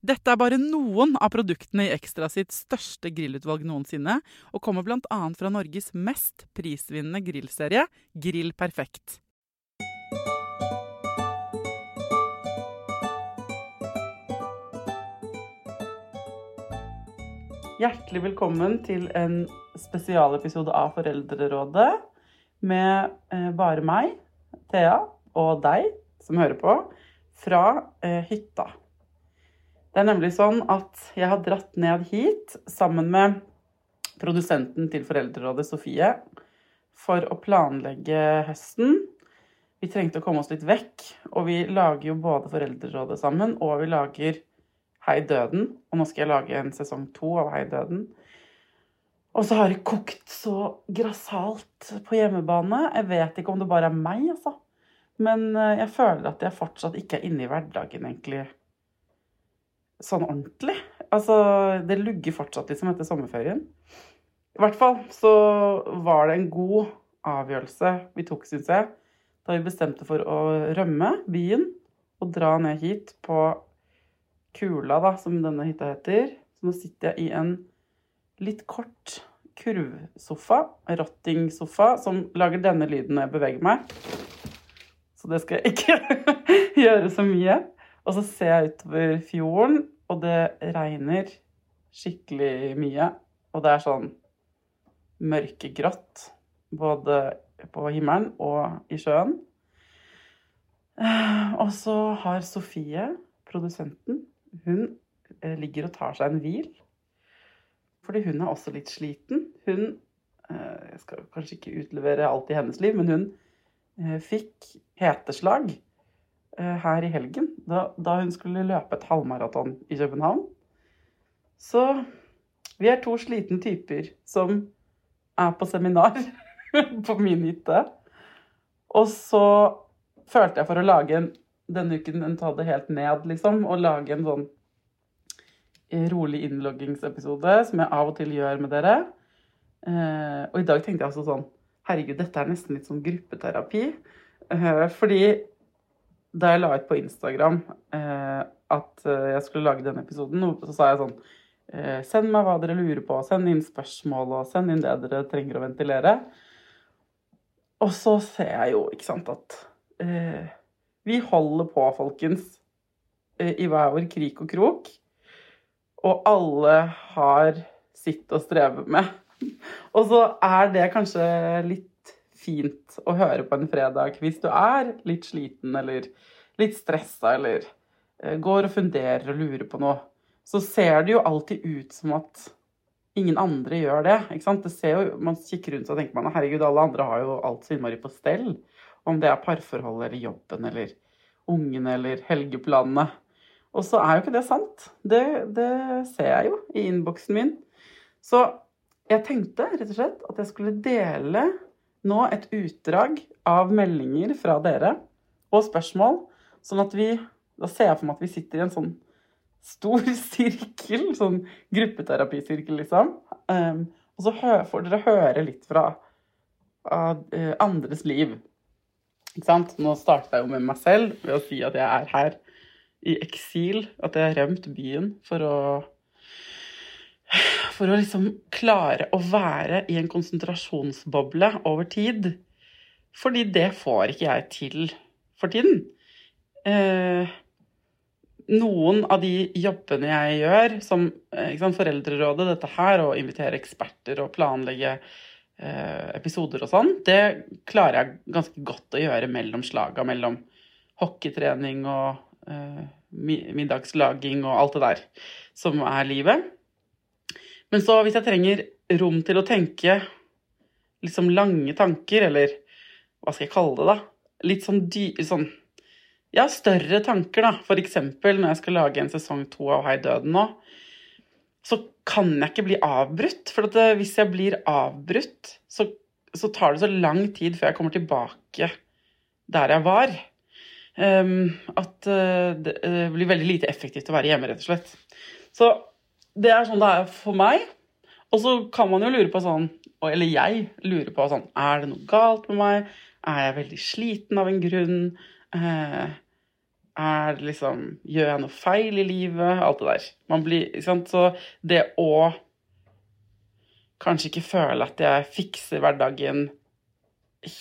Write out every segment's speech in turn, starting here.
Dette er bare noen av produktene i Ekstra sitt største grillutvalg noensinne, og kommer bl.a. fra Norges mest prisvinnende grillserie, Grill Perfekt. Hjertelig velkommen til en spesialepisode av Foreldrerådet med eh, bare meg, Thea, og deg som hører på, fra eh, hytta. Det er nemlig sånn at jeg har dratt ned hit sammen med produsenten til Foreldrerådet, Sofie, for å planlegge høsten. Vi trengte å komme oss litt vekk, og vi lager jo både Foreldrerådet sammen, og vi lager Hei Døden. Og nå skal jeg lage en sesong to av Hei Døden. Og så har det kokt så grassat på hjemmebane. Jeg vet ikke om det bare er meg, altså. Men eh, jeg føler at jeg fortsatt ikke er inne i hverdagen, egentlig. Sånn ordentlig. Altså, det lugger fortsatt liksom etter sommerferien. I hvert fall så var det en god avgjørelse vi tok, syns jeg, da vi bestemte for å rømme byen og dra ned hit på Kula, da, som denne hytta heter. Så nå sitter jeg i en litt kort kurvsofa, rottingsofa, som lager denne lyden når jeg beveger meg. Så det skal jeg ikke gjøre så mye. Og så ser jeg utover fjorden, og det regner skikkelig mye. Og det er sånn mørkegrått både på himmelen og i sjøen. Og så har Sofie, produsenten, hun eh, ligger og tar seg en hvil. Fordi hun er også litt sliten. Hun eh, Jeg skal kanskje ikke utlevere alt i hennes liv, men hun eh, fikk heteslag her i helgen da, da hun skulle løpe et halvmaraton i København. Så vi er to slitne typer som er på seminar på min hytte. Og så følte jeg for å lage en denne uken en ta det helt ned, liksom, og lage en sånn rolig innloggingsepisode, som jeg av og til gjør med dere. Eh, og i dag tenkte jeg altså sånn Herregud, dette er nesten litt sånn gruppeterapi. Eh, fordi da jeg la ut på Instagram eh, at jeg skulle lage denne episoden, så sa jeg sånn Send meg hva dere lurer på, send inn spørsmål, og send inn det dere trenger å ventilere. Og så ser jeg jo, ikke sant, at vi holder på, folkens, i hver vår krik og krok. Og alle har sitt å streve med. Og så er det kanskje litt fint å høre på en fredag hvis du er litt sliten eller litt stressa eller går og funderer og lurer på noe. Så ser det jo alltid ut som at ingen andre gjør det. ikke sant? Det jo, Man kikker rundt og tenker man, herregud, alle andre har jo alt så innmari på stell. Om det er parforholdet eller jobben eller ungene eller helgeplanene. Og så er jo ikke det sant. Det, det ser jeg jo i innboksen min. Så jeg tenkte rett og slett at jeg skulle dele nå et utdrag av meldinger fra dere og spørsmål, sånn at vi Da ser jeg for meg at vi sitter i en sånn stor sirkel, sånn gruppeterapisirkel, liksom. Um, og så får dere høre litt fra uh, andres liv. Ikke sant? Nå starta jeg jo med meg selv ved å si at jeg er her i eksil. At jeg har rømt byen for å For å liksom klare å være i en konsentrasjonsboble over tid. Fordi det får ikke jeg til for tiden. Eh, noen av de jobbene jeg gjør, som sant, Foreldrerådet, dette her, å invitere eksperter og planlegge eh, episoder og sånn, det klarer jeg ganske godt å gjøre mellom slaga, mellom hockeytrening og eh, middagslaging og alt det der som er livet. Men så hvis jeg trenger rom til å tenke liksom lange tanker, eller hva skal jeg kalle det, da? Litt sånn, dy sånn Ja, større tanker, da. For eksempel når jeg skal lage en sesong to av Hei døden nå, så kan jeg ikke bli avbrutt. For det, hvis jeg blir avbrutt, så, så tar det så lang tid før jeg kommer tilbake der jeg var. Um, at det, det blir veldig lite effektivt å være hjemme, rett og slett. Så det er sånn det er for meg. Og så kan man jo lure på sånn Eller jeg lurer på sånn Er det noe galt med meg? Er jeg veldig sliten av en grunn? Uh, er liksom Gjør jeg noe feil i livet? Alt det der. Man blir Ikke sant. Så det å kanskje ikke føle at jeg fikser hverdagen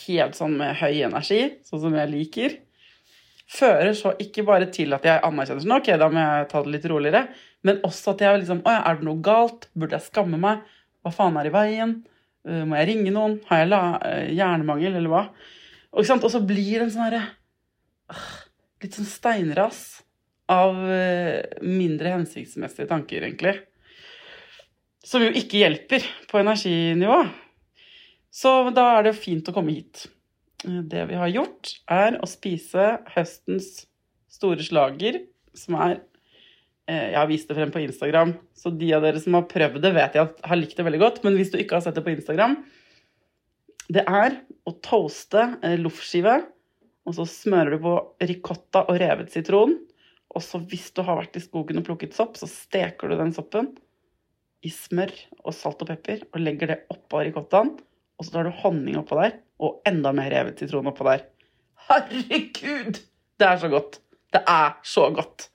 helt sånn med høy energi, sånn som jeg liker, fører så ikke bare til at jeg anerkjenner sånn, ok, da må jeg ta det litt roligere, men også at jeg liksom Å er det noe galt? Burde jeg skamme meg? Hva faen er i veien? Uh, må jeg ringe noen? Har jeg uh, hjernemangel, eller hva? Og, og, så blir det en sånn herre Litt sånn steinras av mindre hensiktsmessige tanker, egentlig. Som jo ikke hjelper på energinivå. Så da er det fint å komme hit. Det vi har gjort, er å spise høstens store slager, som er Jeg har vist det frem på Instagram, så de av dere som har prøvd det, vet jeg har likt det veldig godt. Men hvis du ikke har sett det på Instagram Det er å toaste eh, loffskive, og så smører du på ricotta og revet sitron. Og så hvis du har vært i skogen og plukket sopp, så steker du den soppen i smør og salt og pepper og legger det oppå ricottaen. Og så tar du honning oppå der og enda mer revet sitron oppå der. Herregud! Det er så godt. Det er så godt.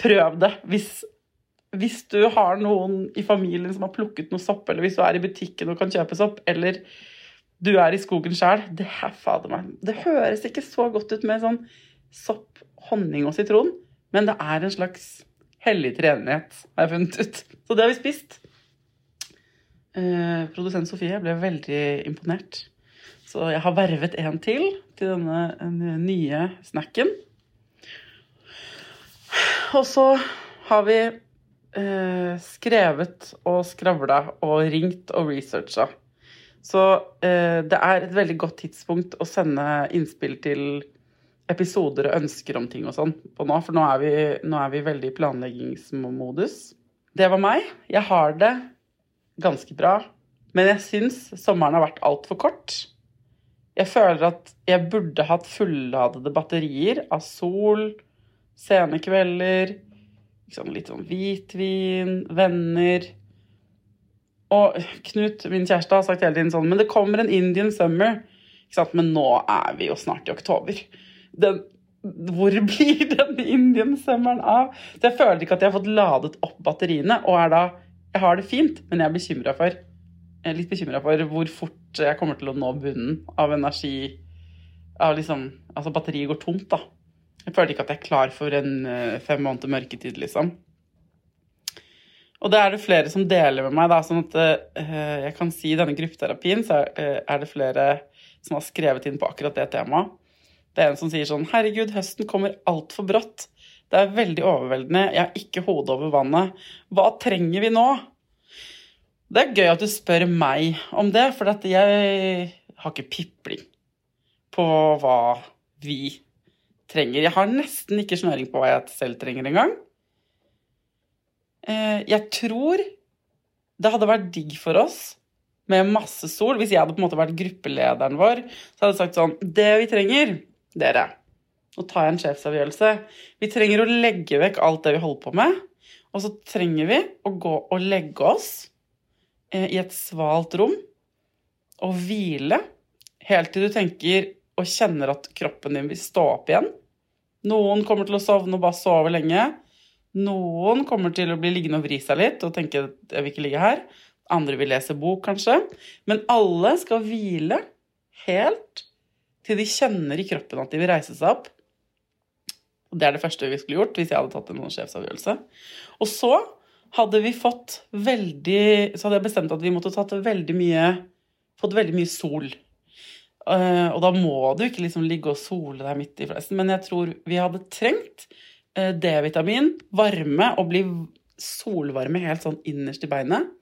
Prøv det. Hvis, hvis du har noen i familien som har plukket noe sopp, eller hvis du er i butikken og kan kjøpe sopp, eller du er i skogen sjøl Det er fader meg Det høres ikke så godt ut med sånn sopp, honning og sitron, men det er en slags hellig treenighet, har jeg funnet ut. Så det har vi spist. Eh, produsent Sofie ble veldig imponert. Så jeg har vervet en til til denne nye snacken. Og så har vi eh, skrevet og skravla og ringt og researcha. Så eh, det er et veldig godt tidspunkt å sende innspill til episoder og ønsker om ting og sånn på nå, for nå er vi, nå er vi veldig i planleggingsmodus. Det var meg. Jeg har det ganske bra. Men jeg syns sommeren har vært altfor kort. Jeg føler at jeg burde hatt fulladede batterier av sol, sene kvelder, liksom litt sånn hvitvin, venner. Og Knut, min kjæreste, har sagt hele tiden sånn Men det kommer en Indian summer. Men nå er vi jo snart i oktober. Den, hvor blir den Indian summeren av? Så jeg føler ikke at jeg har fått ladet opp batteriene, og er da jeg har det fint, men jeg er bekymra for jeg er litt bekymra for hvor fort jeg kommer til å nå bunnen av energi. Av liksom, altså batteriet går tomt, da. Jeg føler ikke at jeg er klar for en uh, fem måneder mørketid, liksom. Og det er det flere som deler med meg, da, sånn at uh, jeg kan si i denne gruppeterapien så er, uh, er det flere som har skrevet inn på akkurat det temaet. Det er en som sier sånn Herregud, høsten kommer altfor brått. Det er veldig overveldende. Jeg har ikke hodet over vannet. Hva trenger vi nå? Det er gøy at du spør meg om det, for jeg har ikke pipling på hva vi trenger. Jeg har nesten ikke snøring på hva jeg selv trenger engang. Eh, jeg tror det hadde vært digg for oss med masse sol. Hvis jeg hadde på en måte vært gruppelederen vår, så hadde jeg sagt sånn Det vi trenger, dere Nå tar jeg en sjefsavgjørelse. Vi trenger å legge vekk alt det vi holder på med. Og så trenger vi å gå og legge oss eh, i et svalt rom og hvile helt til du tenker og kjenner at kroppen din vil stå opp igjen. Noen kommer til å sovne og bare sove lenge. Noen kommer til å bli liggende og vri seg litt og tenke at jeg vil ikke ligge her. Andre vil lese bok, kanskje. Men alle skal hvile helt til de kjenner i kroppen at de vil reise seg opp. Og Det er det første vi skulle gjort hvis jeg hadde tatt en sjefsavgjørelse. Og så hadde vi fått veldig Så hadde jeg bestemt at vi måtte tatt veldig mye Fått veldig mye sol. Uh, og da må du ikke liksom ligge og sole deg midt i fleisen, men jeg tror vi hadde trengt uh, D-vitamin, varme og bli solvarme helt sånn innerst i beinet.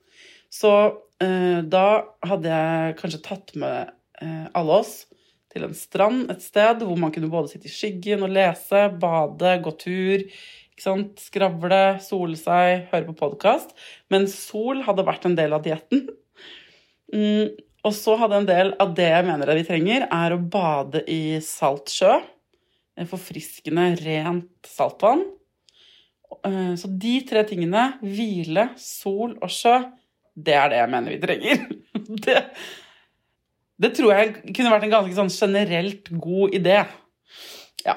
Så uh, da hadde jeg kanskje tatt med alle oss til en strand et sted hvor man kunne både sitte i skyggen og lese, bade, gå tur, skravle, sole seg, høre på podkast. Men sol hadde vært en del av dietten. Mm, og så hadde en del av det jeg mener vi trenger, er å bade i salt sjø. Forfriskende, rent saltvann. Eh, så de tre tingene, hvile, sol og sjø, det er det jeg mener vi trenger. Det, det tror jeg kunne vært en ganske sånn generelt god idé. Ja.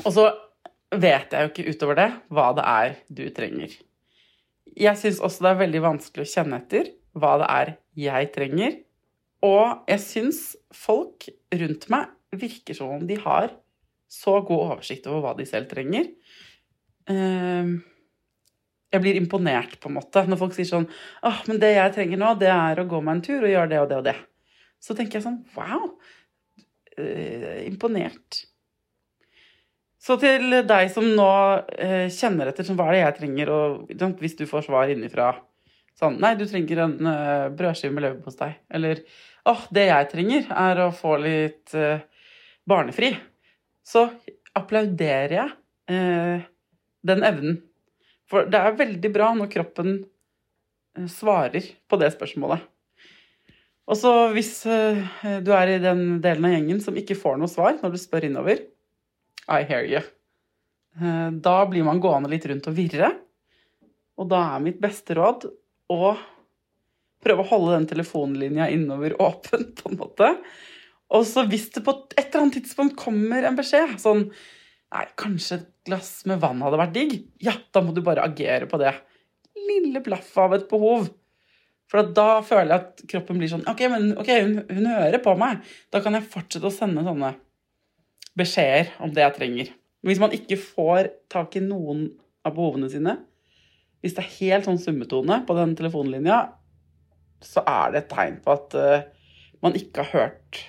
Og så vet jeg jo ikke utover det hva det er du trenger. Jeg syns også det er veldig vanskelig å kjenne etter hva det er jeg trenger. Og jeg syns folk rundt meg virker som om de har så god oversikt over hva de selv trenger. Ehm, jeg blir imponert, på en måte, når folk sier sånn åh, men det jeg trenger nå, det er å gå meg en tur og gjøre det og det og det så tenker jeg sånn Wow! Eh, imponert. Så til deg som nå eh, kjenner etter sånn, hva er det jeg trenger, og hvis du får svar innifra sånn Nei, du trenger en uh, brødskive med leverpostei. Eller åh, oh, det jeg trenger, er å få litt uh, barnefri. Så applauderer jeg uh, den evnen. For det er veldig bra når kroppen svarer på det spørsmålet. Og så hvis du er i den delen av gjengen som ikke får noe svar når du spør innover I hear you. Da blir man gående litt rundt og virre. Og da er mitt beste råd å prøve å holde den telefonlinja innover åpen, på en måte. Og så hvis det på et eller annet tidspunkt kommer en beskjed sånn Nei, kanskje et glass med vann hadde vært digg? Ja, da må du bare agere på det. Lille blaff av et behov. For da føler jeg at kroppen blir sånn OK, men okay hun, hun, hører på meg. Da kan jeg fortsette å sende sånne beskjeder om det jeg trenger. Hvis man ikke får tak i noen av behovene sine, hvis det er helt sånn summetone på den telefonlinja, så er det et tegn på at uh, man ikke har hørt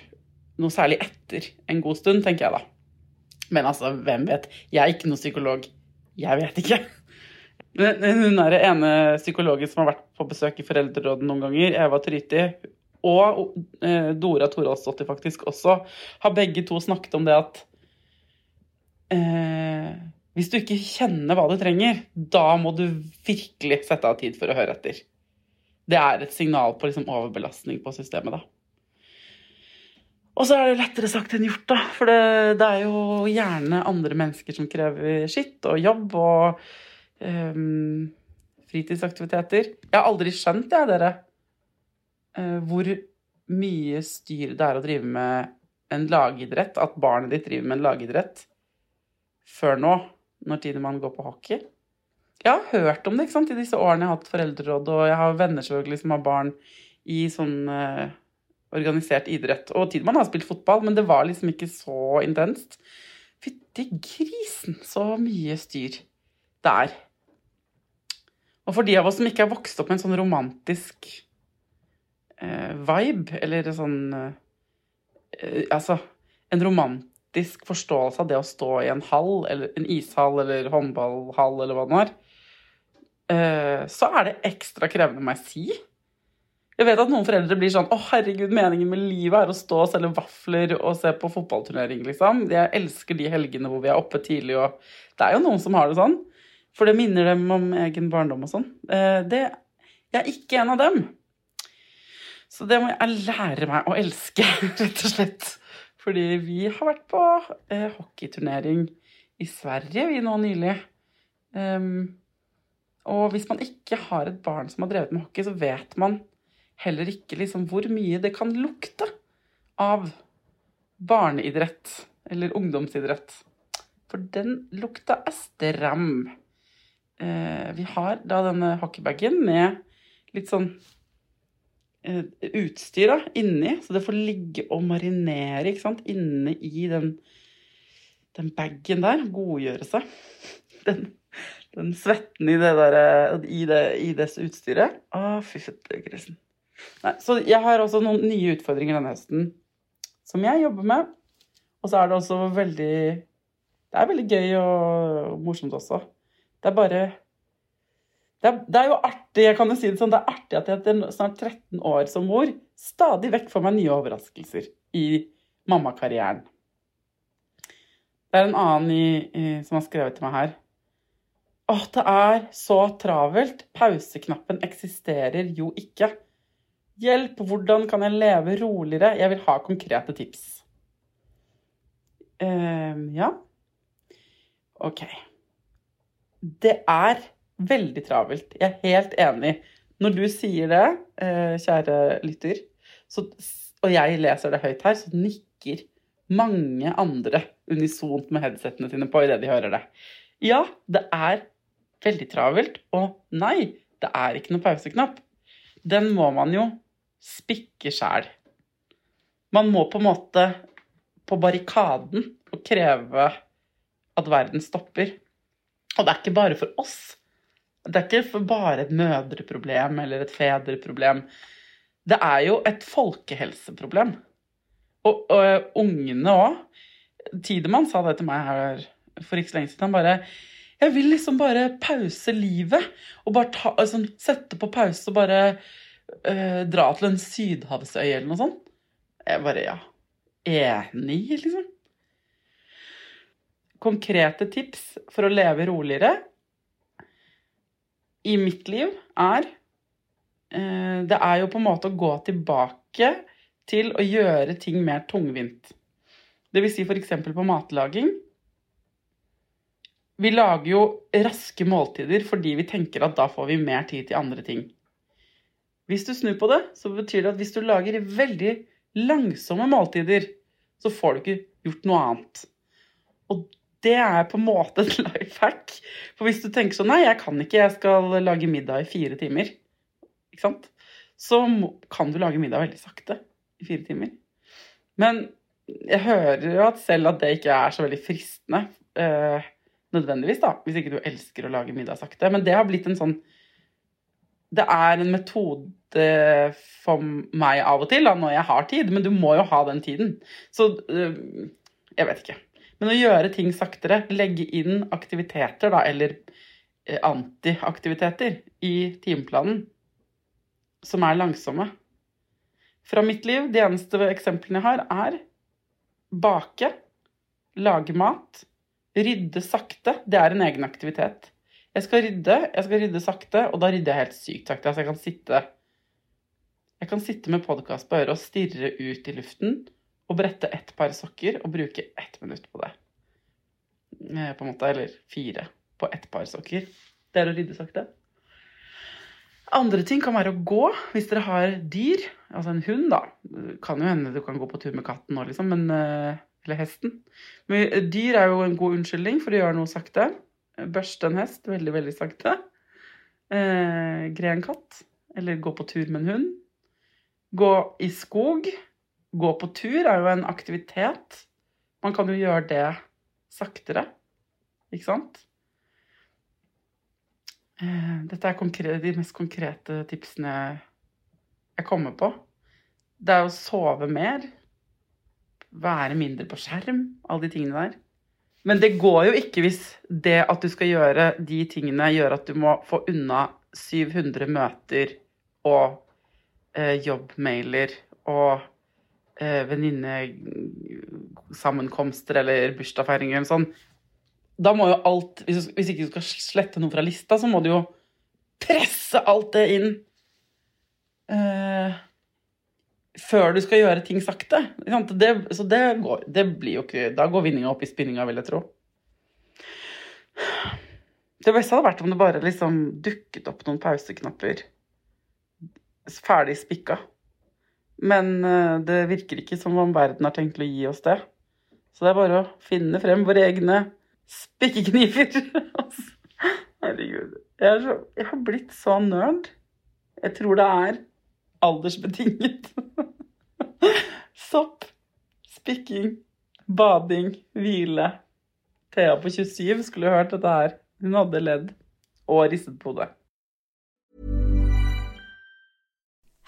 noe særlig etter en god stund, tenker jeg da. Men altså, hvem vet? Jeg er ikke noen psykolog. Jeg vet ikke. Hun er den ene psykologen som har vært på besøk i Foreldrerådet noen ganger, Eva Tryti, og eh, Dora Toralsdottir faktisk også, har begge to snakket om det at hvis du ikke kjenner hva du trenger, da må du virkelig sette av tid for å høre etter. Det er et signal på liksom, overbelastning på systemet, da. Og så er det lettere sagt enn gjort, da. For det, det er jo gjerne andre mennesker som krever skitt og jobb og um, fritidsaktiviteter. Jeg har aldri skjønt, jeg, dere, uh, hvor mye styr det er å drive med en lagidrett, at barnet ditt driver med en lagidrett, før nå, når Tidemann man går på hockey. Jeg har hørt om det ikke sant, i disse årene jeg har hatt foreldreråd, og jeg har venner selvfølgelig som har barn i sånn uh, organisert idrett. Og Tidemann man har spilt fotball, men det var liksom ikke så intenst. Fytti grisen, så mye styr det er. Og for de av oss som ikke har vokst opp med en sånn romantisk eh, vibe, eller sånn eh, Altså en romantisk forståelse av det å stå i en hall, eller en ishall eller håndballhall eller hva det nå er, eh, så er det ekstra krevende, må jeg si. Jeg vet at noen foreldre blir sånn Å, herregud, meningen med livet er å stå og selge vafler og se på fotballturnering, liksom. Jeg elsker de helgene hvor vi er oppe tidlig og Det er jo noen som har det sånn. For det minner dem om egen barndom og sånn. Eh, det, jeg er ikke en av dem. Så det må jeg lære meg å elske, rett og slett. Fordi vi har vært på eh, hockeyturnering i Sverige, vi nå nylig. Um, og hvis man ikke har et barn som har drevet med hockey, så vet man heller ikke liksom hvor mye det kan lukte av barneidrett eller ungdomsidrett. For den lukta er stram. Eh, vi har da denne hockeybagen med litt sånn utstyr da, inni, så det får ligge og marinere ikke sant, inne i den, den bagen der. Godgjøre seg. Den, den svetten i det der, i, det, i det utstyret. Å, fy fettegrisen. Nei, så jeg har også noen nye utfordringer denne høsten som jeg jobber med. Og så er det også veldig Det er veldig gøy og morsomt også. Det er bare det er, det er, jo artig jeg kan jo si det sånn, det er artig at jeg etter snart 13 år som mor stadig vekk får meg nye overraskelser i mammakarrieren. Det er en annen i, i, som har skrevet til meg her. Å, det er så travelt. Pauseknappen eksisterer jo ikke. Hjelp, hvordan kan jeg leve roligere? Jeg vil ha konkrete tips. Uh, ja. OK. Det er veldig travelt. Jeg er helt enig. Når du sier det, uh, kjære lytter, så, og jeg leser det høyt her, så nikker mange andre unisont med headsetene sine på idet de hører det. Ja, det er veldig travelt. Og nei, det er ikke noe pauseknapp. Den må man jo spikke sjæl. Man må på en måte på barrikaden og kreve at verden stopper. Og det er ikke bare for oss. Det er ikke bare et mødreproblem eller et fedreproblem. Det er jo et folkehelseproblem. Og, og ungene òg. Tidemann sa det til meg her for ikke så lenge siden. Han bare jeg vil liksom bare pause livet. Og bare ta, altså, sette på pause og bare uh, dra til en sydhavsøy eller noe sånt. Jeg bare ja. Enig, liksom. Konkrete tips for å leve roligere i mitt liv er uh, Det er jo på en måte å gå tilbake til å gjøre ting mer tungvint. Det vil si f.eks. på matlaging vi lager jo raske måltider fordi vi tenker at da får vi mer tid til andre ting. Hvis du snur på det, så betyr det at hvis du lager veldig langsomme måltider, så får du ikke gjort noe annet. Og det er på en måte et life hack. For hvis du tenker sånn Nei, jeg kan ikke, jeg skal lage middag i fire timer. Ikke sant? Så kan du lage middag veldig sakte i fire timer. Men jeg hører jo at selv at det ikke er så veldig fristende. eh, nødvendigvis, da, hvis ikke du elsker å lage middag sakte. Men det har blitt en sånn Det er en metode for meg av og til, da, når jeg har tid, men du må jo ha den tiden. Så eh, jeg vet ikke. Men å gjøre ting saktere, legge inn aktiviteter, da, eller eh, antiaktiviteter i timeplanen som er langsomme. Fra mitt liv, de eneste eksemplene jeg har, er bake, lage mat, Rydde sakte, det er en egen aktivitet. Jeg skal rydde, jeg skal rydde sakte, og da rydder jeg helt sykt sakte. Altså jeg kan sitte Jeg kan sitte med podkast på øret og stirre ut i luften og brette ett par sokker og bruke ett minutt på det. Eh, på en måte, eller fire på ett par sokker. Det er å rydde sakte. Andre ting kan være å gå hvis dere har dyr. Altså en hund, da. Kan jo hende du kan gå på tur med katten nå, liksom, men eh, eller hesten. Men dyr er jo en god unnskyldning for å gjøre noe sakte. Børste en hest veldig, veldig sakte. Eh, gre en katt. Eller gå på tur med en hund. Gå i skog. Gå på tur er jo en aktivitet. Man kan jo gjøre det saktere, ikke sant? Eh, dette er de mest konkrete tipsene jeg kommer på. Det er å sove mer være mindre på skjerm, alle de tingene der. Men det går jo ikke hvis det at du skal gjøre de tingene, gjør at du må få unna 700 møter og eh, jobbmailer og eh, venninnesammenkomster eller bursdagsfeiringer eller sånn. Da må jo alt hvis, hvis ikke du skal slette noe fra lista, så må du jo presse alt det inn. Eh, før du skal gjøre ting sakte. Det, så det, går, det blir jo ikke Da går vinninga opp i spinninga, vil jeg tro. Det beste hadde vært om det bare liksom dukket opp noen pauseknapper ferdig spikka. Men eh, det virker ikke som om verden har tenkt å gi oss det. Så det er bare å finne frem våre egne spikkekniver. Herregud. Jeg, så, jeg, har blitt så nerd. Jeg tror det er aldersbetinget. Sopp, spikking, bading, hvile. Thea på 27 skulle hørt dette her. Hun hadde ledd og ristet på hodet.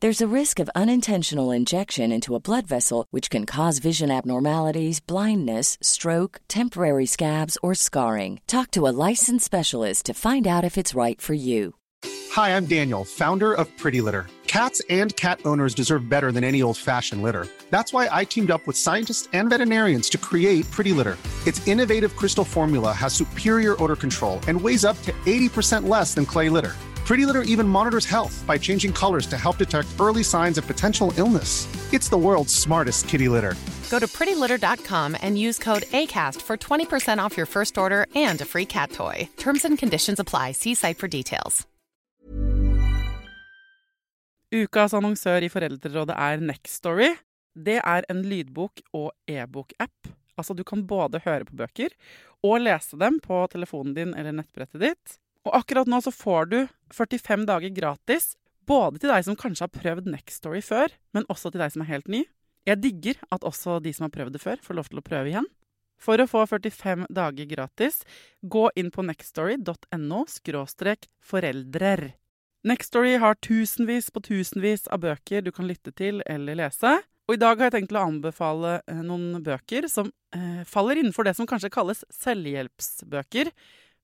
There's a risk of unintentional injection into a blood vessel, which can cause vision abnormalities, blindness, stroke, temporary scabs, or scarring. Talk to a licensed specialist to find out if it's right for you. Hi, I'm Daniel, founder of Pretty Litter. Cats and cat owners deserve better than any old fashioned litter. That's why I teamed up with scientists and veterinarians to create Pretty Litter. Its innovative crystal formula has superior odor control and weighs up to 80% less than clay litter. Pretty Litter even monitors health by changing colors to help detect early signs of potential illness. It's the world's smartest kitty litter. Go to prettylitter.com and use code ACAST for 20% off your first order and a free cat toy. Terms and conditions apply. See site for details. Ukas annonsør i Foreldrerådet er Nextory. Det er en lydbok- og e-bok-app. Altså, du kan både høre på bøker og lese dem på telefonen din eller nettbrettet ditt. Og akkurat nå så får du 45 dager gratis, både til deg som kanskje har prøvd Nextory før, men også til deg som er helt ny. Jeg digger at også de som har prøvd det før, får lov til å prøve igjen. For å få 45 dager gratis, gå inn på nextory.no foreldrer. Nextory har tusenvis på tusenvis av bøker du kan lytte til eller lese. Og i dag har jeg tenkt å anbefale eh, noen bøker som eh, faller innenfor det som kanskje kalles selvhjelpsbøker.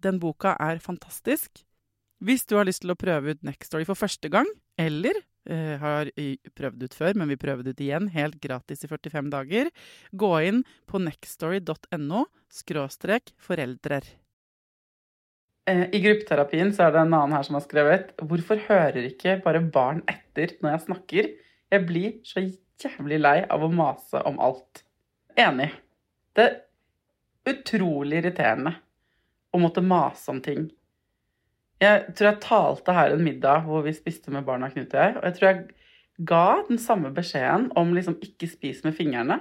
Den boka er fantastisk. Hvis du har lyst til å prøve ut Nextory for første gang, eller eh, har prøvd ut før, men vi prøver det ut igjen helt gratis i 45 dager, gå inn på nextory.no skråstrek foreldrer. Eh, I gruppeterapien så er det en annen her som har skrevet Hvorfor hører ikke bare barn etter når jeg snakker? Jeg blir så jævlig lei av å mase om alt. Enig. Det er utrolig irriterende å måtte mase om ting. Jeg tror jeg talte her en middag hvor vi spiste med barna, Knut og jeg. Og jeg tror jeg ga den samme beskjeden om liksom ikke spis med fingrene.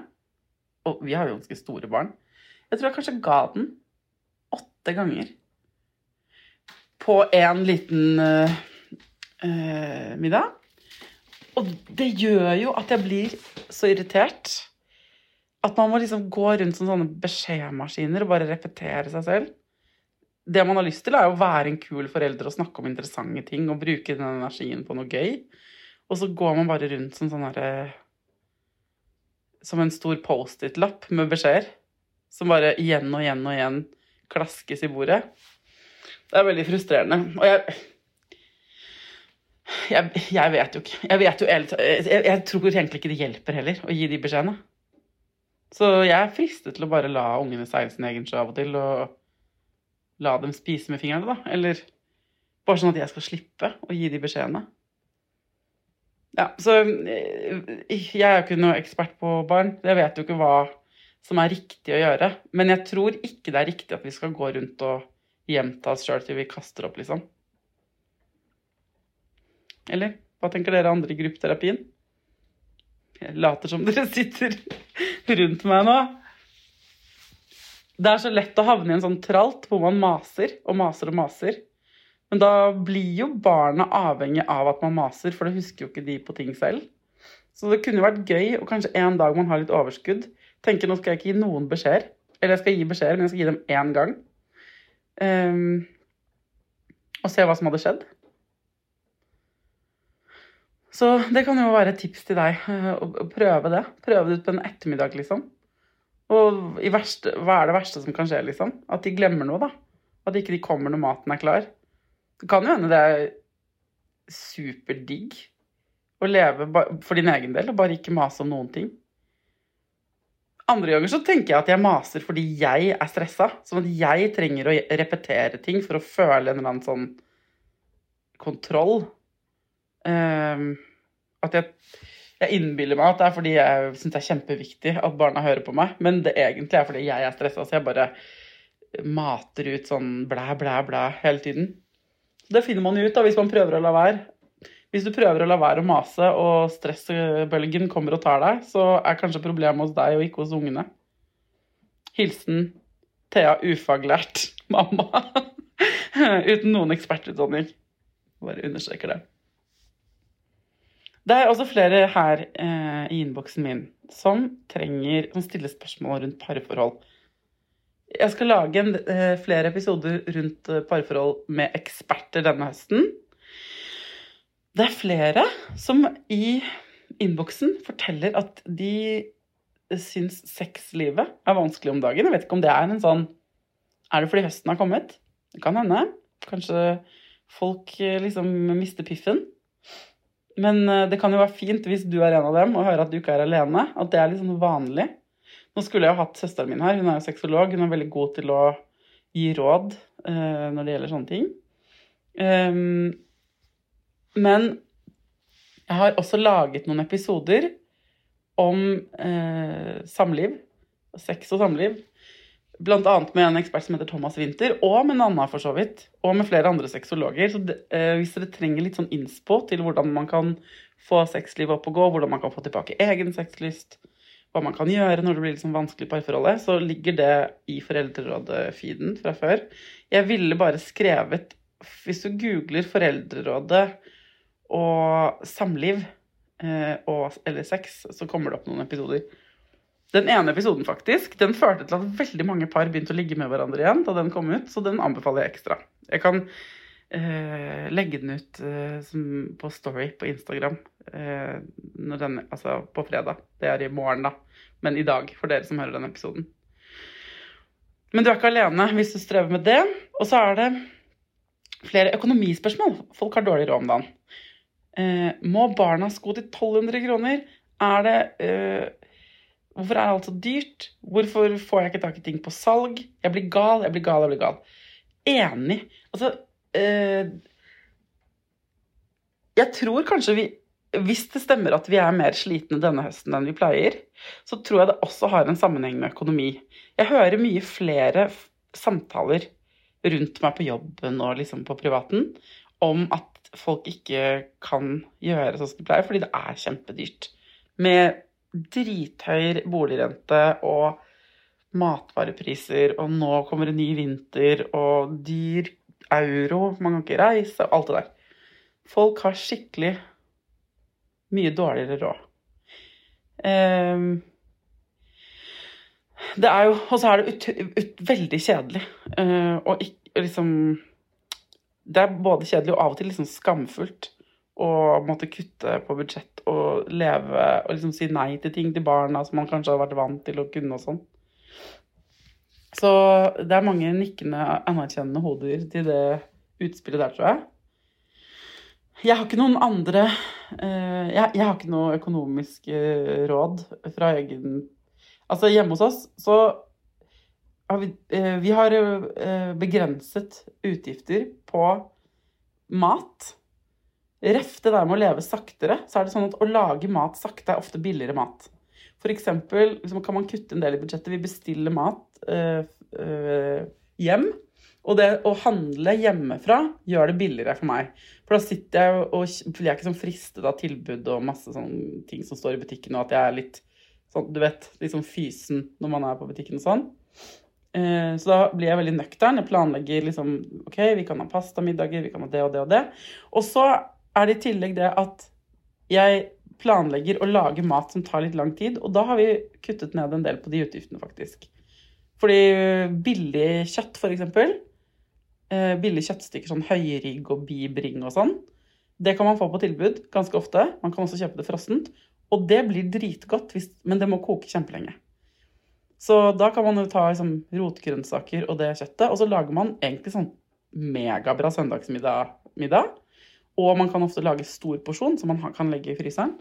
Og vi har jo ganske store barn. Jeg tror jeg kanskje ga den åtte ganger på en liten uh, uh, middag. Og det gjør jo at jeg blir så irritert at man må liksom gå rundt som sånne beskjedmaskiner og bare repetere seg selv. Det man har lyst til, er å være en kul forelder og snakke om interessante ting og bruke den energien på noe gøy. Og så går man bare rundt som sånn herre Som en stor Post-It-lapp med beskjeder. Som bare igjen og igjen og igjen klaskes i bordet. Det er veldig frustrerende. Og jeg jeg, jeg vet jo ikke. Jeg, vet jo, jeg, jeg, tror egentlig ikke det hjelper heller å gi de beskjedene. Så jeg er fristet til å bare la ungene seile sin egen sjø av og til, og la dem spise med fingrene, da. Eller bare sånn at jeg skal slippe å gi de beskjedene. Ja, så eh, jeg er jo ikke noe ekspert på barn. Jeg vet jo ikke hva som er riktig å gjøre. Men jeg tror ikke det er riktig at vi skal gå rundt og gjenta oss sjøl til vi kaster opp, liksom. Eller hva tenker dere andre i gruppeterapien? Jeg later som dere sitter rundt meg nå. Det er så lett å havne i en sånn tralt hvor man maser og maser og maser. Men da blir jo barna avhengig av at man maser, for det husker jo ikke de på ting selv. Så det kunne vært gøy, og kanskje en dag man har litt overskudd, tenke nå skal jeg ikke gi noen beskjeder. Eller jeg skal gi beskjeder, men jeg skal gi dem én gang. Um, og se hva som hadde skjedd. Så det kan jo være et tips til deg. eh, Å prøve det. Prøve det ut på en ettermiddag, liksom. Og verste, hva er det verste som kan skje, liksom? At de glemmer noe, da. At ikke de kommer når maten er klar. Det kan jo hende det er superdigg å leve for din egen del og bare ikke mase om noen ting. Andre ganger så tenker jeg at jeg maser fordi jeg er stressa. Sånn at jeg trenger å repetere ting for å føle en eller annen sånn kontroll. Um, at jeg, jeg innbiller meg at det er fordi jeg syns det er kjempeviktig at barna hører på meg, men det egentlig er fordi jeg er stressa, så jeg bare mater ut sånn blæ, blæ, blæ hele tiden. Det finner man jo ut da hvis man prøver å la være. Hvis du prøver å la være å mase, og stressbølgen kommer og tar deg, så er kanskje problemet hos deg og ikke hos ungene. Hilsen Thea ufaglært mamma. Uten noen ekspertutdanning. Bare understreker det. Det er også flere her eh, i innboksen min som trenger, som stiller spørsmål rundt parforhold. Jeg skal lage en, eh, flere episoder rundt eh, parforhold med eksperter denne høsten. Det er flere som i innboksen forteller at de syns sexlivet er vanskelig om dagen. Jeg vet ikke om det er en sånn Er det fordi høsten har kommet? Det kan hende. Kanskje folk eh, liksom mister piffen. Men eh, det kan jo være fint hvis du er en av dem og hører at du ikke er alene. At det er litt sånn vanlig. Nå skulle jeg jo hatt søsteren min her. Hun er jo sexolog. Hun er veldig god til å gi råd uh, når det gjelder sånne ting. Um, men jeg har også laget noen episoder om uh, samliv. Sex og samliv. Annet med en ekspert som heter Thomas Winther, og med Nanna for så vidt. Og med flere andre sexologer. Så det, eh, hvis dere trenger litt sånn innspo til hvordan man kan få sexlivet opp og gå, hvordan man kan få tilbake egen sexlyst, hva man kan gjøre når det blir liksom vanskelig i parforholdet, så ligger det i Foreldrerådet-feeden fra før. Jeg ville bare skrevet Hvis du googler Foreldrerådet og samliv eh, og, eller sex, så kommer det opp noen episoder. Den ene episoden faktisk, den førte til at veldig mange par begynte å ligge med hverandre igjen da den kom ut, så den anbefaler jeg ekstra. Jeg kan eh, legge den ut eh, som, på Story på Instagram eh, den, altså på fredag. Det er i morgen, da. Men i dag, for dere som hører den episoden. Men du er ikke alene hvis du strever med det. Og så er det flere økonomispørsmål. Folk har dårlig råd om dagen. Eh, må barna sko til 1200 kroner? Er det eh, Hvorfor er alt så dyrt? Hvorfor får jeg ikke tak i ting på salg? Jeg blir gal, jeg blir gal, jeg blir gal. Enig. Altså øh, Jeg tror kanskje vi Hvis det stemmer at vi er mer slitne denne høsten enn vi pleier, så tror jeg det også har en sammenheng med økonomi. Jeg hører mye flere samtaler rundt meg på jobben og liksom på privaten om at folk ikke kan gjøre sånn som de pleier, fordi det er kjempedyrt. Med drithøy boligrente og matvarepriser, og nå kommer en ny vinter, og dyr euro, man kan ikke reise, alt det der. Folk har skikkelig mye dårligere råd. Um, det er jo Og så er det ut, ut, veldig kjedelig. Uh, og ikke liksom Det er både kjedelig og av og til liksom skamfullt å måtte kutte på budsjett og leve og liksom si nei til ting til barna som man kanskje har vært vant til å kunne og sånn. Så det er mange nikkende, anerkjennende hoder til det utspillet der, tror jeg. Jeg har ikke noen andre eh, jeg, jeg har ikke noe økonomisk eh, råd fra egen Altså, hjemme hos oss så har vi, eh, vi har begrenset utgifter på mat. Ref det der med å leve saktere, så er det sånn at å lage mat sakte er ofte billigere mat. For eksempel liksom, kan man kutte en del i budsjettet. Vi bestiller mat øh, øh, hjem. Og det å handle hjemmefra gjør det billigere for meg. For da sitter jeg og blir jeg ikke sånn fristet av tilbud og masse sånne ting som står i butikken, og at jeg er litt sånn, du vet, litt sånn fysen når man er på butikken og sånn. Eh, så da blir jeg veldig nøktern. Jeg planlegger liksom OK, vi kan ha pastamiddager, vi kan ha det og det og det. Og så er det i tillegg det at jeg planlegger å lage mat som tar litt lang tid, og da har vi kuttet ned en del på de utgiftene, faktisk. Fordi billig kjøtt, for eksempel, eh, billige kjøttstykker, sånn høyrygg og bibring og sånn, det kan man få på tilbud ganske ofte. Man kan også kjøpe det frossent. Og det blir dritgodt, hvis, men det må koke kjempelenge. Så da kan man jo ta liksom, rotgrønnsaker og det kjøttet, og så lager man egentlig sånn megabra søndagsmiddag. Middag. Og man kan ofte lage stor porsjon som man kan legge i fryseren.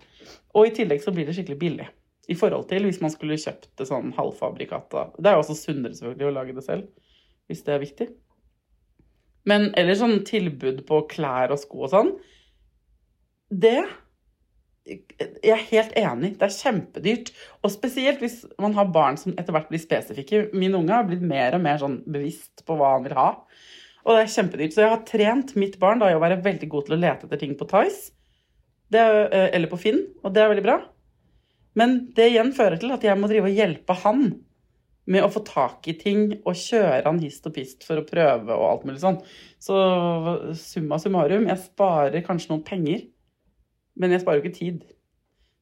Og i tillegg så blir det skikkelig billig. I forhold til hvis man skulle kjøpt det sånn halvfabrikata. Det er jo også sunnere selvfølgelig å lage det selv, hvis det er viktig. Men ellers sånn tilbud på klær og sko og sånn, det jeg er helt enig. Det er kjempedyrt. Og spesielt hvis man har barn som etter hvert blir spesifikke. Min unge har blitt mer og mer sånn bevisst på hva han vil ha. Og det er kjempedyrt. Så jeg har trent mitt barn da, i å være veldig god til å lete etter ting på Tice. Eh, eller på Finn, og det er veldig bra. Men det igjen fører til at jeg må drive og hjelpe han med å få tak i ting og kjøre han hist og pist for å prøve og alt mulig sånn. Så summa summarum, jeg sparer kanskje noen penger men jeg sparer jo ikke tid.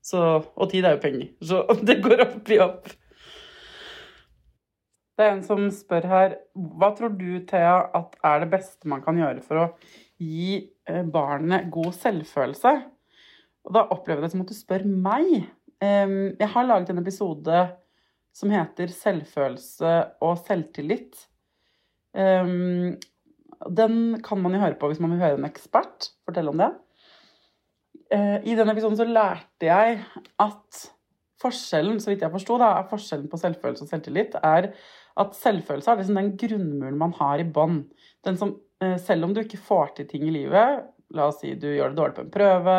Så, og tid er jo penger. Så det går opp i opp. Det er en som spør her Hva tror du, Thea, at er det beste man kan gjøre for å gi eh, barnet god selvfølelse? Og da opplever jeg det som at du spør meg. Jeg har laget en episode som heter 'Selvfølelse og selvtillit'. Den kan man jo høre på hvis man vil høre en ekspert fortelle om det. Eh, I denne episoden så lærte jeg at forskjellen, så vidt jeg forsto, er forskjellen på selvfølelse og selvtillit er at selvfølelse er liksom den grunnmuren man har i bånn. Eh, selv om du ikke får til ting i livet, la oss si du gjør det dårlig på en prøve,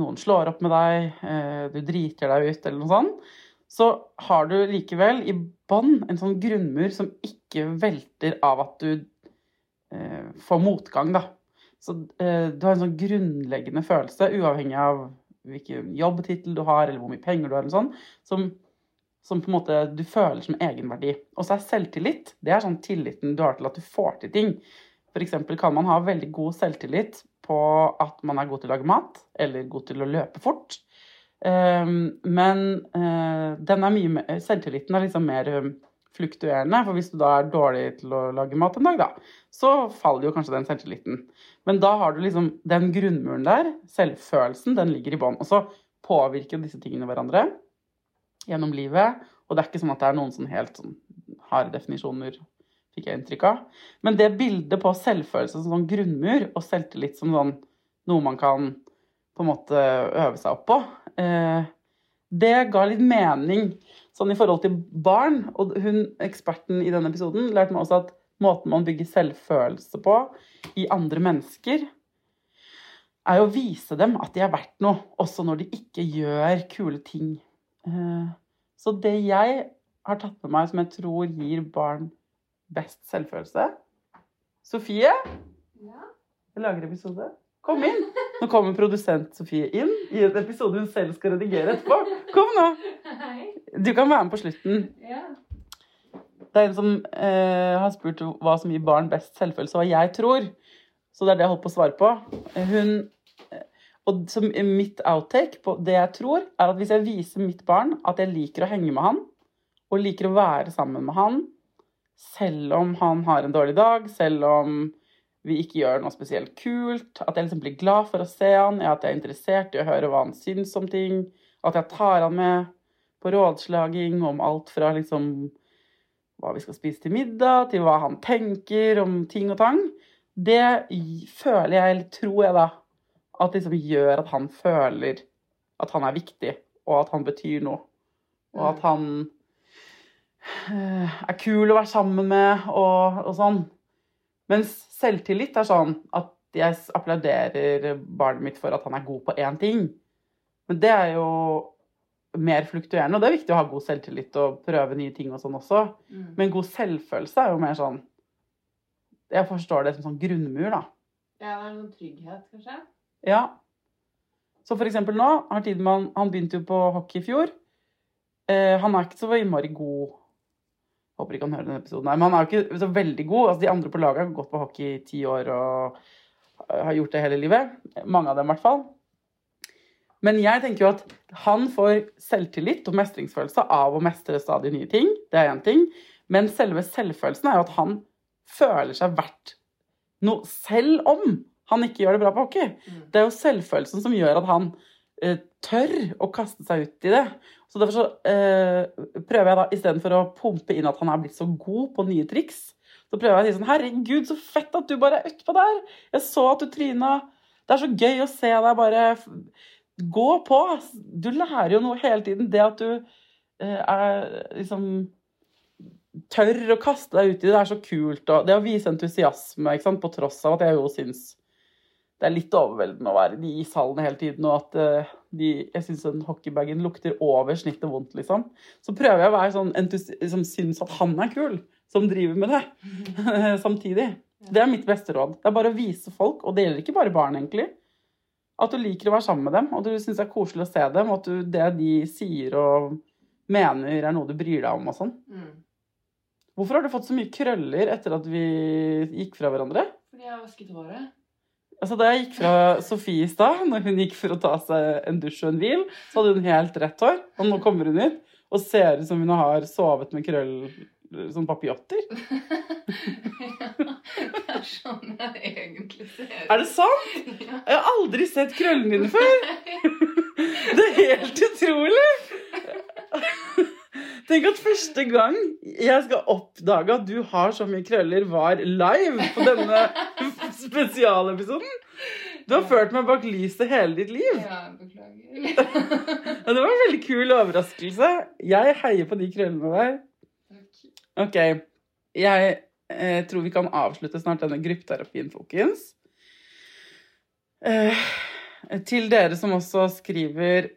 noen slår opp med deg, eh, du driter deg ut eller noe sånt, så har du likevel i bånn en sånn grunnmur som ikke velter av at du får motgang, da. Så eh, du har en sånn grunnleggende følelse, uavhengig av hvilken jobbtittel du har, eller hvor mye penger du har, eller sånn, som, som, på en måte du føler som egenverdi. Og så er selvtillit det er sånn tilliten du har til at du får til ting. F.eks. kan man ha veldig god selvtillit på at man er god til å lage mat, eller god til å løpe fort. Um, men er mye selvtilliten er liksom mer um, fluktuerende. For hvis du da er dårlig til å lage mat en dag, da, så faller jo kanskje den selvtilliten. Men da har du liksom den grunnmuren der, selvfølelsen, den ligger i bånn. Og så påvirker disse tingene hverandre gjennom livet. Og det er ikke sånn at det er noen sånn helt sånn harde definisjoner, fikk jeg inntrykk av. Men det bildet på selvfølelse som sånn grunnmur, og selvtillit som sånn noe man kan på en måte øve seg opp på, eh, det ga litt mening sånn i forhold til barn. Og hun, eksperten i denne episoden lærte meg også at måten man bygger selvfølelse på i andre mennesker, er å vise dem at de er verdt noe, også når de ikke gjør kule ting. Eh, så det jeg har tatt med meg som jeg tror gir barn best selvfølelse Sofie? Ja? Jeg lager episode. Kom inn! Nå kommer produsent Sofie inn i en episode hun selv skal redigere etterpå. Kom nå! Du kan være med på slutten. Det er en som eh, har spurt hva som gir barn best selvfølelse, hva jeg tror. Så det er det jeg holdt på å svare på. Hun eh, Og som mitt outtake på det jeg tror, er at hvis jeg viser mitt barn at jeg liker å henge med han, og liker å være sammen med han, selv om han har en dårlig dag, selv om vi ikke gjør noe spesielt kult. At jeg liksom blir glad for å se han, at jeg er interessert i å høre hva han syns om ting. At jeg tar han med på rådslaging om alt fra liksom hva vi skal spise til middag, til hva han tenker om ting og tang. Det føler jeg, eller tror jeg da, at liksom gjør at han føler at han er viktig, og at han betyr noe. Og at han eh, er kul å være sammen med, og, og sånn. Mens selvtillit er sånn at jeg applauderer barnet mitt for at han er god på én ting. Men det er jo mer fluktuerende, og det er viktig å ha god selvtillit og prøve nye ting og sånn også. Mm. Men god selvfølelse er jo mer sånn Jeg forstår det som sånn grunnmur, da. Ja, det er en sånn trygghet, kanskje. Ja. Så for eksempel nå har Tidemann Han begynte jo på hockey i fjor. Eh, han er ikke så innmari god Håper ikke han hører denne episoden, her, men han er jo ikke så veldig god. Altså, de andre på laget har gått på hockey i ti år og har gjort det hele livet. Mange av dem, i hvert fall. Men jeg tenker jo at han får selvtillit og mestringsfølelse av å mestre stadig nye ting. Det er én ting. Men selve selvfølelsen er jo at han føler seg verdt noe, selv om han ikke gjør det bra på hockey. Mm. Det er jo selvfølelsen som gjør at han eh, tør å kaste seg ut i det. Så derfor så eh, prøver jeg da, istedenfor å pumpe inn at han er blitt så god på nye triks, så prøver jeg å si sånn Herregud, så fett at du bare er utpå der! Jeg så at du tryna. Det er så gøy å se deg bare Gå på! Du lærer jo noe hele tiden. Det at du eh, er liksom tør å kaste deg ut i det, det er så kult. Og det å vise entusiasme, på tross av at jeg jo syns det er litt overveldende å være i de ishallene hele tiden, og at eh, de, jeg syns den hockeybagen lukter over snittet vondt, liksom. Så prøver jeg å være sånn som syns at han er kul, som driver med det samtidig. Det er mitt beste råd. Det er bare å vise folk, og det gjelder ikke bare barn, egentlig. At du liker å være sammen med dem, og du syns det er koselig å se dem, og at du, det de sier og mener, er noe du bryr deg om og sånn. Mm. Hvorfor har du fått så mye krøller etter at vi gikk fra hverandre? Fordi jeg har vasket håret. Altså Da jeg gikk fra Sofie i stad, når hun gikk for å ta seg en dusj og en hvil, så hadde hun helt rett hår. Og nå kommer hun hit og ser ut som hun har sovet med krøll som ja, det er sånn jeg egentlig ser ut. Er det sant? Ja. Jeg har aldri sett krøllene dine før. Det er helt utrolig! Tenk at første gang jeg skal oppdage at du har så mye krøller, var live på denne spesialepisoden. Du har ført meg bak lyset hele ditt liv. Ja, beklager. Det var en veldig kul overraskelse. Jeg heier på de krøllene der. Ok, jeg eh, tror vi kan avslutte snart denne gruppeterapien, folkens. Eh, til dere som også skriver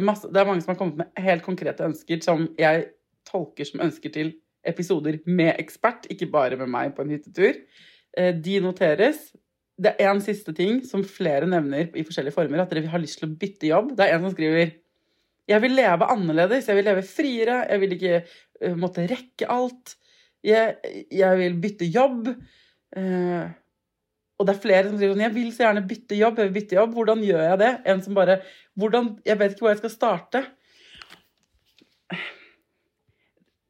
masse Det er mange som har kommet med helt konkrete ønsker som jeg tolker som ønsker til episoder med ekspert, ikke bare med meg på en hyttetur. Eh, de noteres. Det er en siste ting som flere nevner i forskjellige former, at dere har lyst til å bytte jobb. Det er en som skriver jeg vil leve annerledes, jeg vil leve friere, jeg vil ikke eh, måtte rekke alt. Jeg, jeg vil bytte jobb. Og det er flere som sier sånn Jeg vil så gjerne bytte jobb. Jeg vil bytte jobb. Hvordan gjør jeg det? En som bare hvordan, Jeg vet ikke hvor jeg skal starte.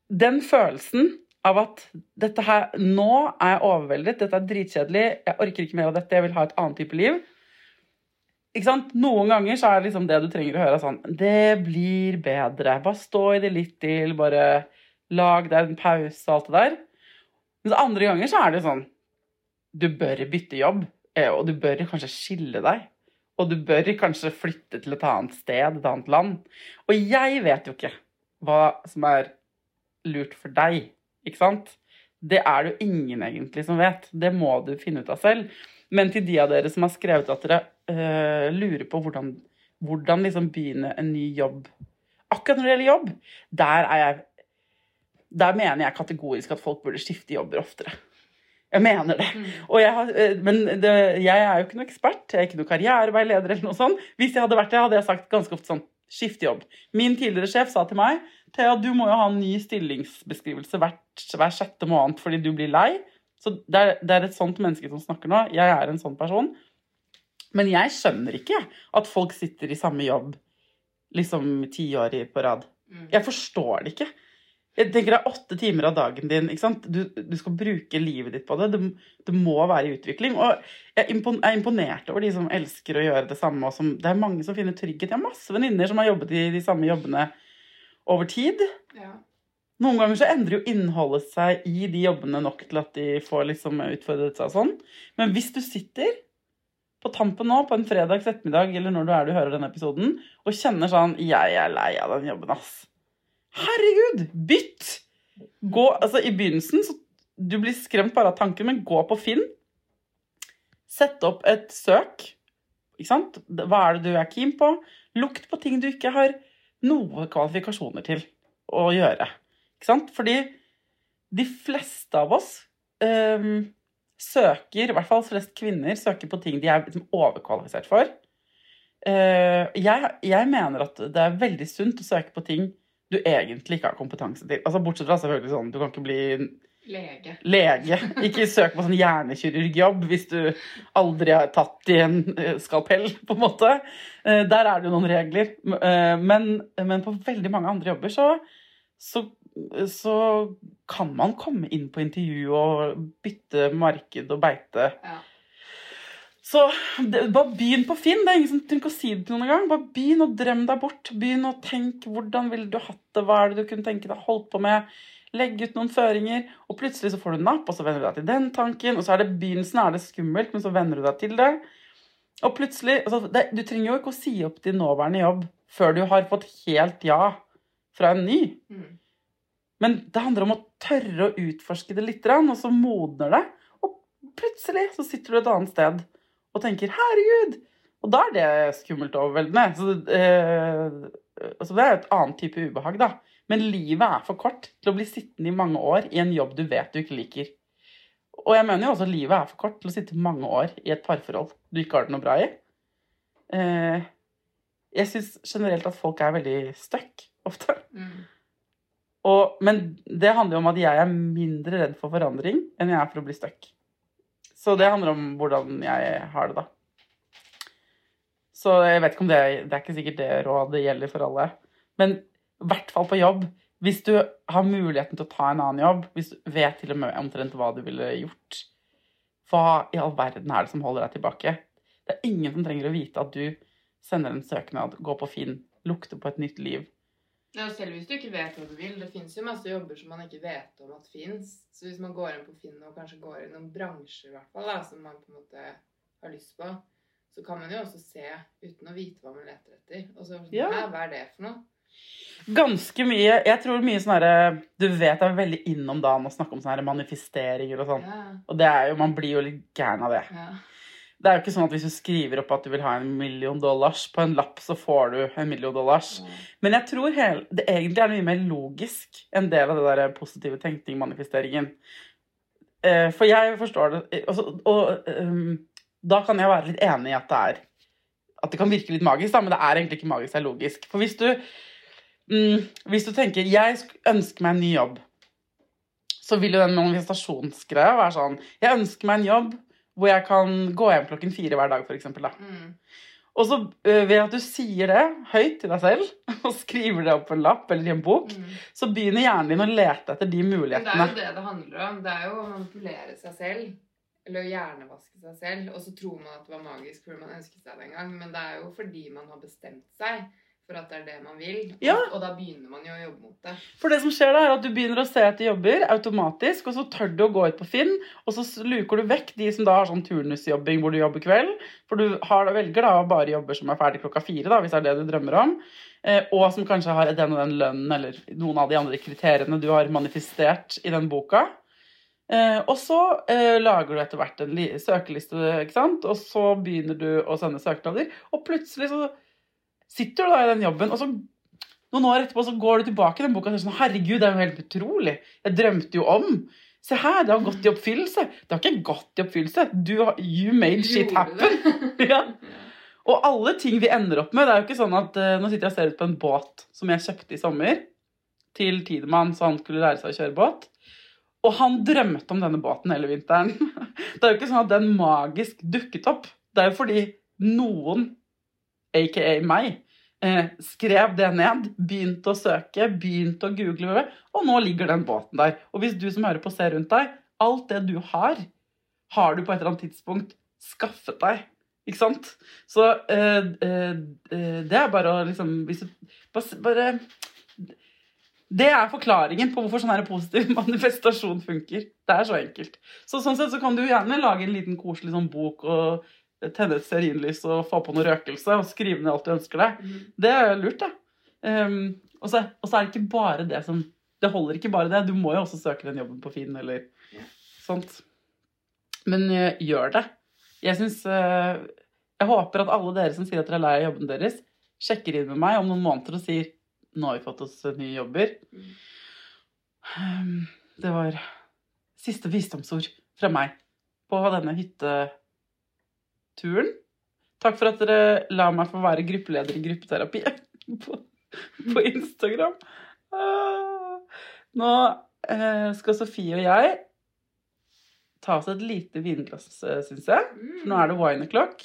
Den følelsen av at dette her Nå er jeg overveldet, dette er dritkjedelig, jeg orker ikke mer av dette, jeg vil ha et annet type liv. Ikke sant? Noen ganger så er det liksom det du trenger å høre sånn Det blir bedre. Bare stå i det litt til. Bare lag deg en pause og alt det der. Mens andre ganger så er det sånn Du bør bytte jobb. eh, Og du bør kanskje skille deg. Og du bør kanskje flytte til et annet sted, et annet land. Og jeg vet jo ikke hva som er lurt for deg, ikke sant? Det er det jo ingen egentlig som vet. Det må du finne ut av selv. Men til de av dere som har skrevet at dere øh, lurer på hvordan, hvordan liksom begynne en ny jobb Akkurat når det gjelder jobb, der er jeg Der mener jeg kategorisk at folk burde skifte jobber oftere. Jeg mener det. Og jeg har, øh, men det, jeg er jo ikke noe ekspert, jeg er ikke noe karriereveileder eller noe sånt. Hvis jeg hadde vært det, hadde jeg sagt ganske ofte sånn Skift jobb. Min tidligere sjef sa til meg Thea, du må jo ha en ny stillingsbeskrivelse hver, hver sjette måned fordi du blir lei. Så det er, det er et sånt menneske som snakker nå. Jeg er en sånn person. Men jeg skjønner ikke at folk sitter i samme jobb liksom ti år i- på rad. Mm. Jeg forstår det ikke. Jeg tenker Det er åtte timer av dagen din. ikke sant? Du, du skal bruke livet ditt på det. Det, du må være i utvikling. Og jeg er er imponert over de som elsker å gjøre det samme. Som, det er mange som finner trygghet. Jeg har masse venninner som har jobbet i de samme jobbene over tid. Ja. Noen ganger så endrer jo innholdet seg i de jobbene nok til at de får liksom utfordret seg og sånn. Men hvis du sitter på tampen nå på en fredags ettermiddag eller når du er du hører denne episoden, og kjenner sånn Jeg er lei av den jobben, ass. Herregud! Bytt! Gå, altså I begynnelsen så Du blir skremt bare av tanken, men gå på Finn. Sett opp et søk. Ikke sant? Hva er det du er keen på? Lukt på ting du ikke har noen kvalifikasjoner til å gjøre. Ikke sant? Fordi de fleste av oss um, søker, i hvert fall flest kvinner, søker på ting de er liksom overkvalifisert for. Uh, jeg, jeg mener at det er veldig sunt å søke på ting du egentlig ikke har kompetanse til. Altså Bortsett fra selvfølgelig sånn, du kan ikke bli Lege. lege. Ikke søk på sånn hjernekirurgjobb hvis du aldri har tatt i en eh, skalpell, på en måte. Eh, Der er det jo noen regler. Eh, Men, men på veldig mange andre jobber så, så, så kan man komme inn på intervju og bytte marked og beite. Ja. Så det, bare begynn på Finn. Det er ingen som trenger ikke å si det til noen gang. Bare begynn å drømme deg bort. Begynn å tenke hvordan ville du hatt det, hva er det du kunne tenke deg holdt på med. Legge ut noen føringer, og plutselig så får du napp, og så venner du deg til den tanken. Og så er det begynnelsen er det skummelt, men så venner du deg til det. Og plutselig altså, det, Du trenger jo ikke å si opp din nåværende jobb før du har fått helt ja fra en ny. Mm. Men det handler om å tørre å utforske det litt, og så modner det. Og plutselig så sitter du et annet sted og tenker 'herregud'. Og da er det skummelt og overveldende. Så, eh, altså det er jo et annet type ubehag, da. Men livet er for kort til å bli sittende i mange år i en jobb du vet du ikke liker. Og jeg mener jo også at livet er for kort til å sitte mange år i et parforhold du ikke har det noe bra i. Eh, jeg syns generelt at folk er veldig stuck ofte. Mm. Og, men det handler jo om at jeg er mindre redd for forandring enn jeg er for å bli stuck. Så det handler om hvordan jeg har det, da. Så jeg vet ikke om det Det er ikke sikkert det rådet gjelder for alle. Men i hvert fall på jobb. Hvis du har muligheten til å ta en annen jobb, hvis du vet til og med omtrent hva du ville gjort, hva i all verden er det som holder deg tilbake? Det er ingen som trenger å vite at du sender en søknad, går på Finn, lukter på et nytt liv. Ja, selv hvis du ikke vet hva du vil, det finnes jo masse jobber som man ikke vet om at fins. Så hvis man går inn på Finn og kanskje går i noen bransjer i hvert fall, da, som man på en måte har lyst på, så kan man jo også se uten å vite hva man leter etter. Og så Ja. Hva er det for noe? Ganske mye. Jeg tror mye sånn herre Du vet jeg er veldig innom dagen å snakke om sånne manifesteringer og sånn. Ja, Og det er jo, man blir jo litt gæren av det. ja. Det er jo ikke sånn at hvis du skriver opp at du vil ha en million dollars på en lapp, så får du en million dollars. Men jeg tror det egentlig er mye mer logisk en del av det der positive tenkning, manifesteringen. Eh, for jeg forstår det eh, altså, Og um, da kan jeg være litt enig i at det er At det kan virke litt magisk, da, men det er egentlig ikke magisk, det er logisk. For hvis du mm, Hvis du tenker jeg ønsker meg en ny jobb, så vil jo den manifestasjonsgreia være sånn Jeg ønsker meg en jobb hvor jeg kan gå hjem klokken fire hver dag, eksempel, da. Mm. Og så øh, ved at du sier det høyt til deg selv, og skriver det opp på en lapp eller i en bok, Mm. så begynner hjernen din å lete etter de mulighetene. Men det er jo det det handler om. Det er jo å manipulere seg selv. Eller å hjernevaske seg selv. Og så tror man at det var magisk fordi man ønsket seg det en gang. Men det er jo fordi man har bestemt seg for at det er det man vil. Ja. Og da begynner man jo å jobbe mot det. For det som skjer da, er at du begynner å se etter jobber automatisk, og så tør du å gå ut på Finn, og så luker du vekk de som da har sånn turnusjobbing hvor du jobber kveld. For du har, velger da bare jobber som er ferdig klokka fire, da, hvis det er det du drømmer om. Eh, og som kanskje har den og den lønnen, eller noen av de andre kriteriene du har manifestert i den boka. Eh, og så eh, lager du etter hvert en li søkeliste, ikke sant? og så begynner du å sende søknader, og plutselig så sitter du da i den jobben, og så noen år etterpå så går du tilbake i den boka og sier sånn Herregud, det er jo helt utrolig. Jeg drømte jo om. Se her, det har gått i oppfyllelse. Det har ikke gått i oppfyllelse. Du you made shit happen. ja. Og alle ting vi ender opp med, det er jo ikke sånn at uh, Nå sitter jeg og ser ut på en båt som jeg kjøpte i sommer til Tidemann, så han skulle lære seg å kjøre båt. Og han drømte om denne båten hele vinteren. Det er jo ikke sånn at den magisk dukket opp. Det er jo fordi noen, aka meg, eh, skrev det ned, begynte å søke, begynte å google, og nå ligger den båten der. Og hvis du som hører på ser rundt deg, alt det du har, har du på et eller annet tidspunkt skaffet deg. Ikke sant? Så eh, eh, eh, det er bare å liksom hvis bare Det er forklaringen på hvorfor sånn her positiv manifestasjon funker. Det er så enkelt. Så sånn sett så kan du gjerne lage en liten koselig sånn bok og tenne et stearinlys og få på noe røkelse og skrive ned alt du ønsker deg. Mm. Det er lurt, det. Um, og, så, og så er det ikke bare det som Det holder ikke bare det. Du må jo også søke den jobben på Finn eller yeah. sånt. Men uh, gjør det. Jeg syns Jeg håper at alle dere som sier at dere er lei av jobben deres, sjekker inn med meg om noen måneder og sier nå har vi fått oss nye jobber. Um, Det var siste visdomsord fra meg på denne hytteturen. Takk for at dere la meg få være gruppeleder i gruppeterapi på, på Instagram. Ah. Nå eh, skal Sofie og jeg ta oss et lite vinglass, syns jeg. For nå er det wine o'clock.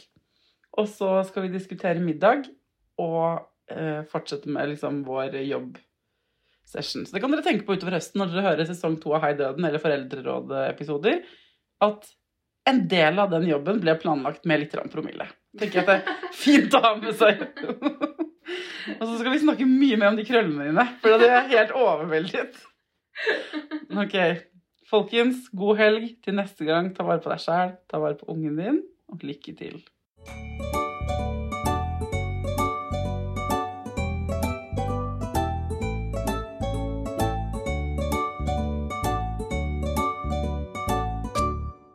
Og så skal vi diskutere middag og eh, fortsette med liksom vår jobbsession. Så det kan dere tenke på utover høsten når dere hører sesong to av Hei døden eller Foreldrerådet-episoder. At en del av den jobben ble planlagt med litt promille. Tenker jeg at det er fint å ha med seg. og så skal vi snakke mye mer om de krøllene dine, for da er helt overveldet. Ok. Folkens, god helg til neste gang. Ta vare på deg sjæl, ta vare på ungen din, og lykke til.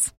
details.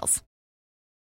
details.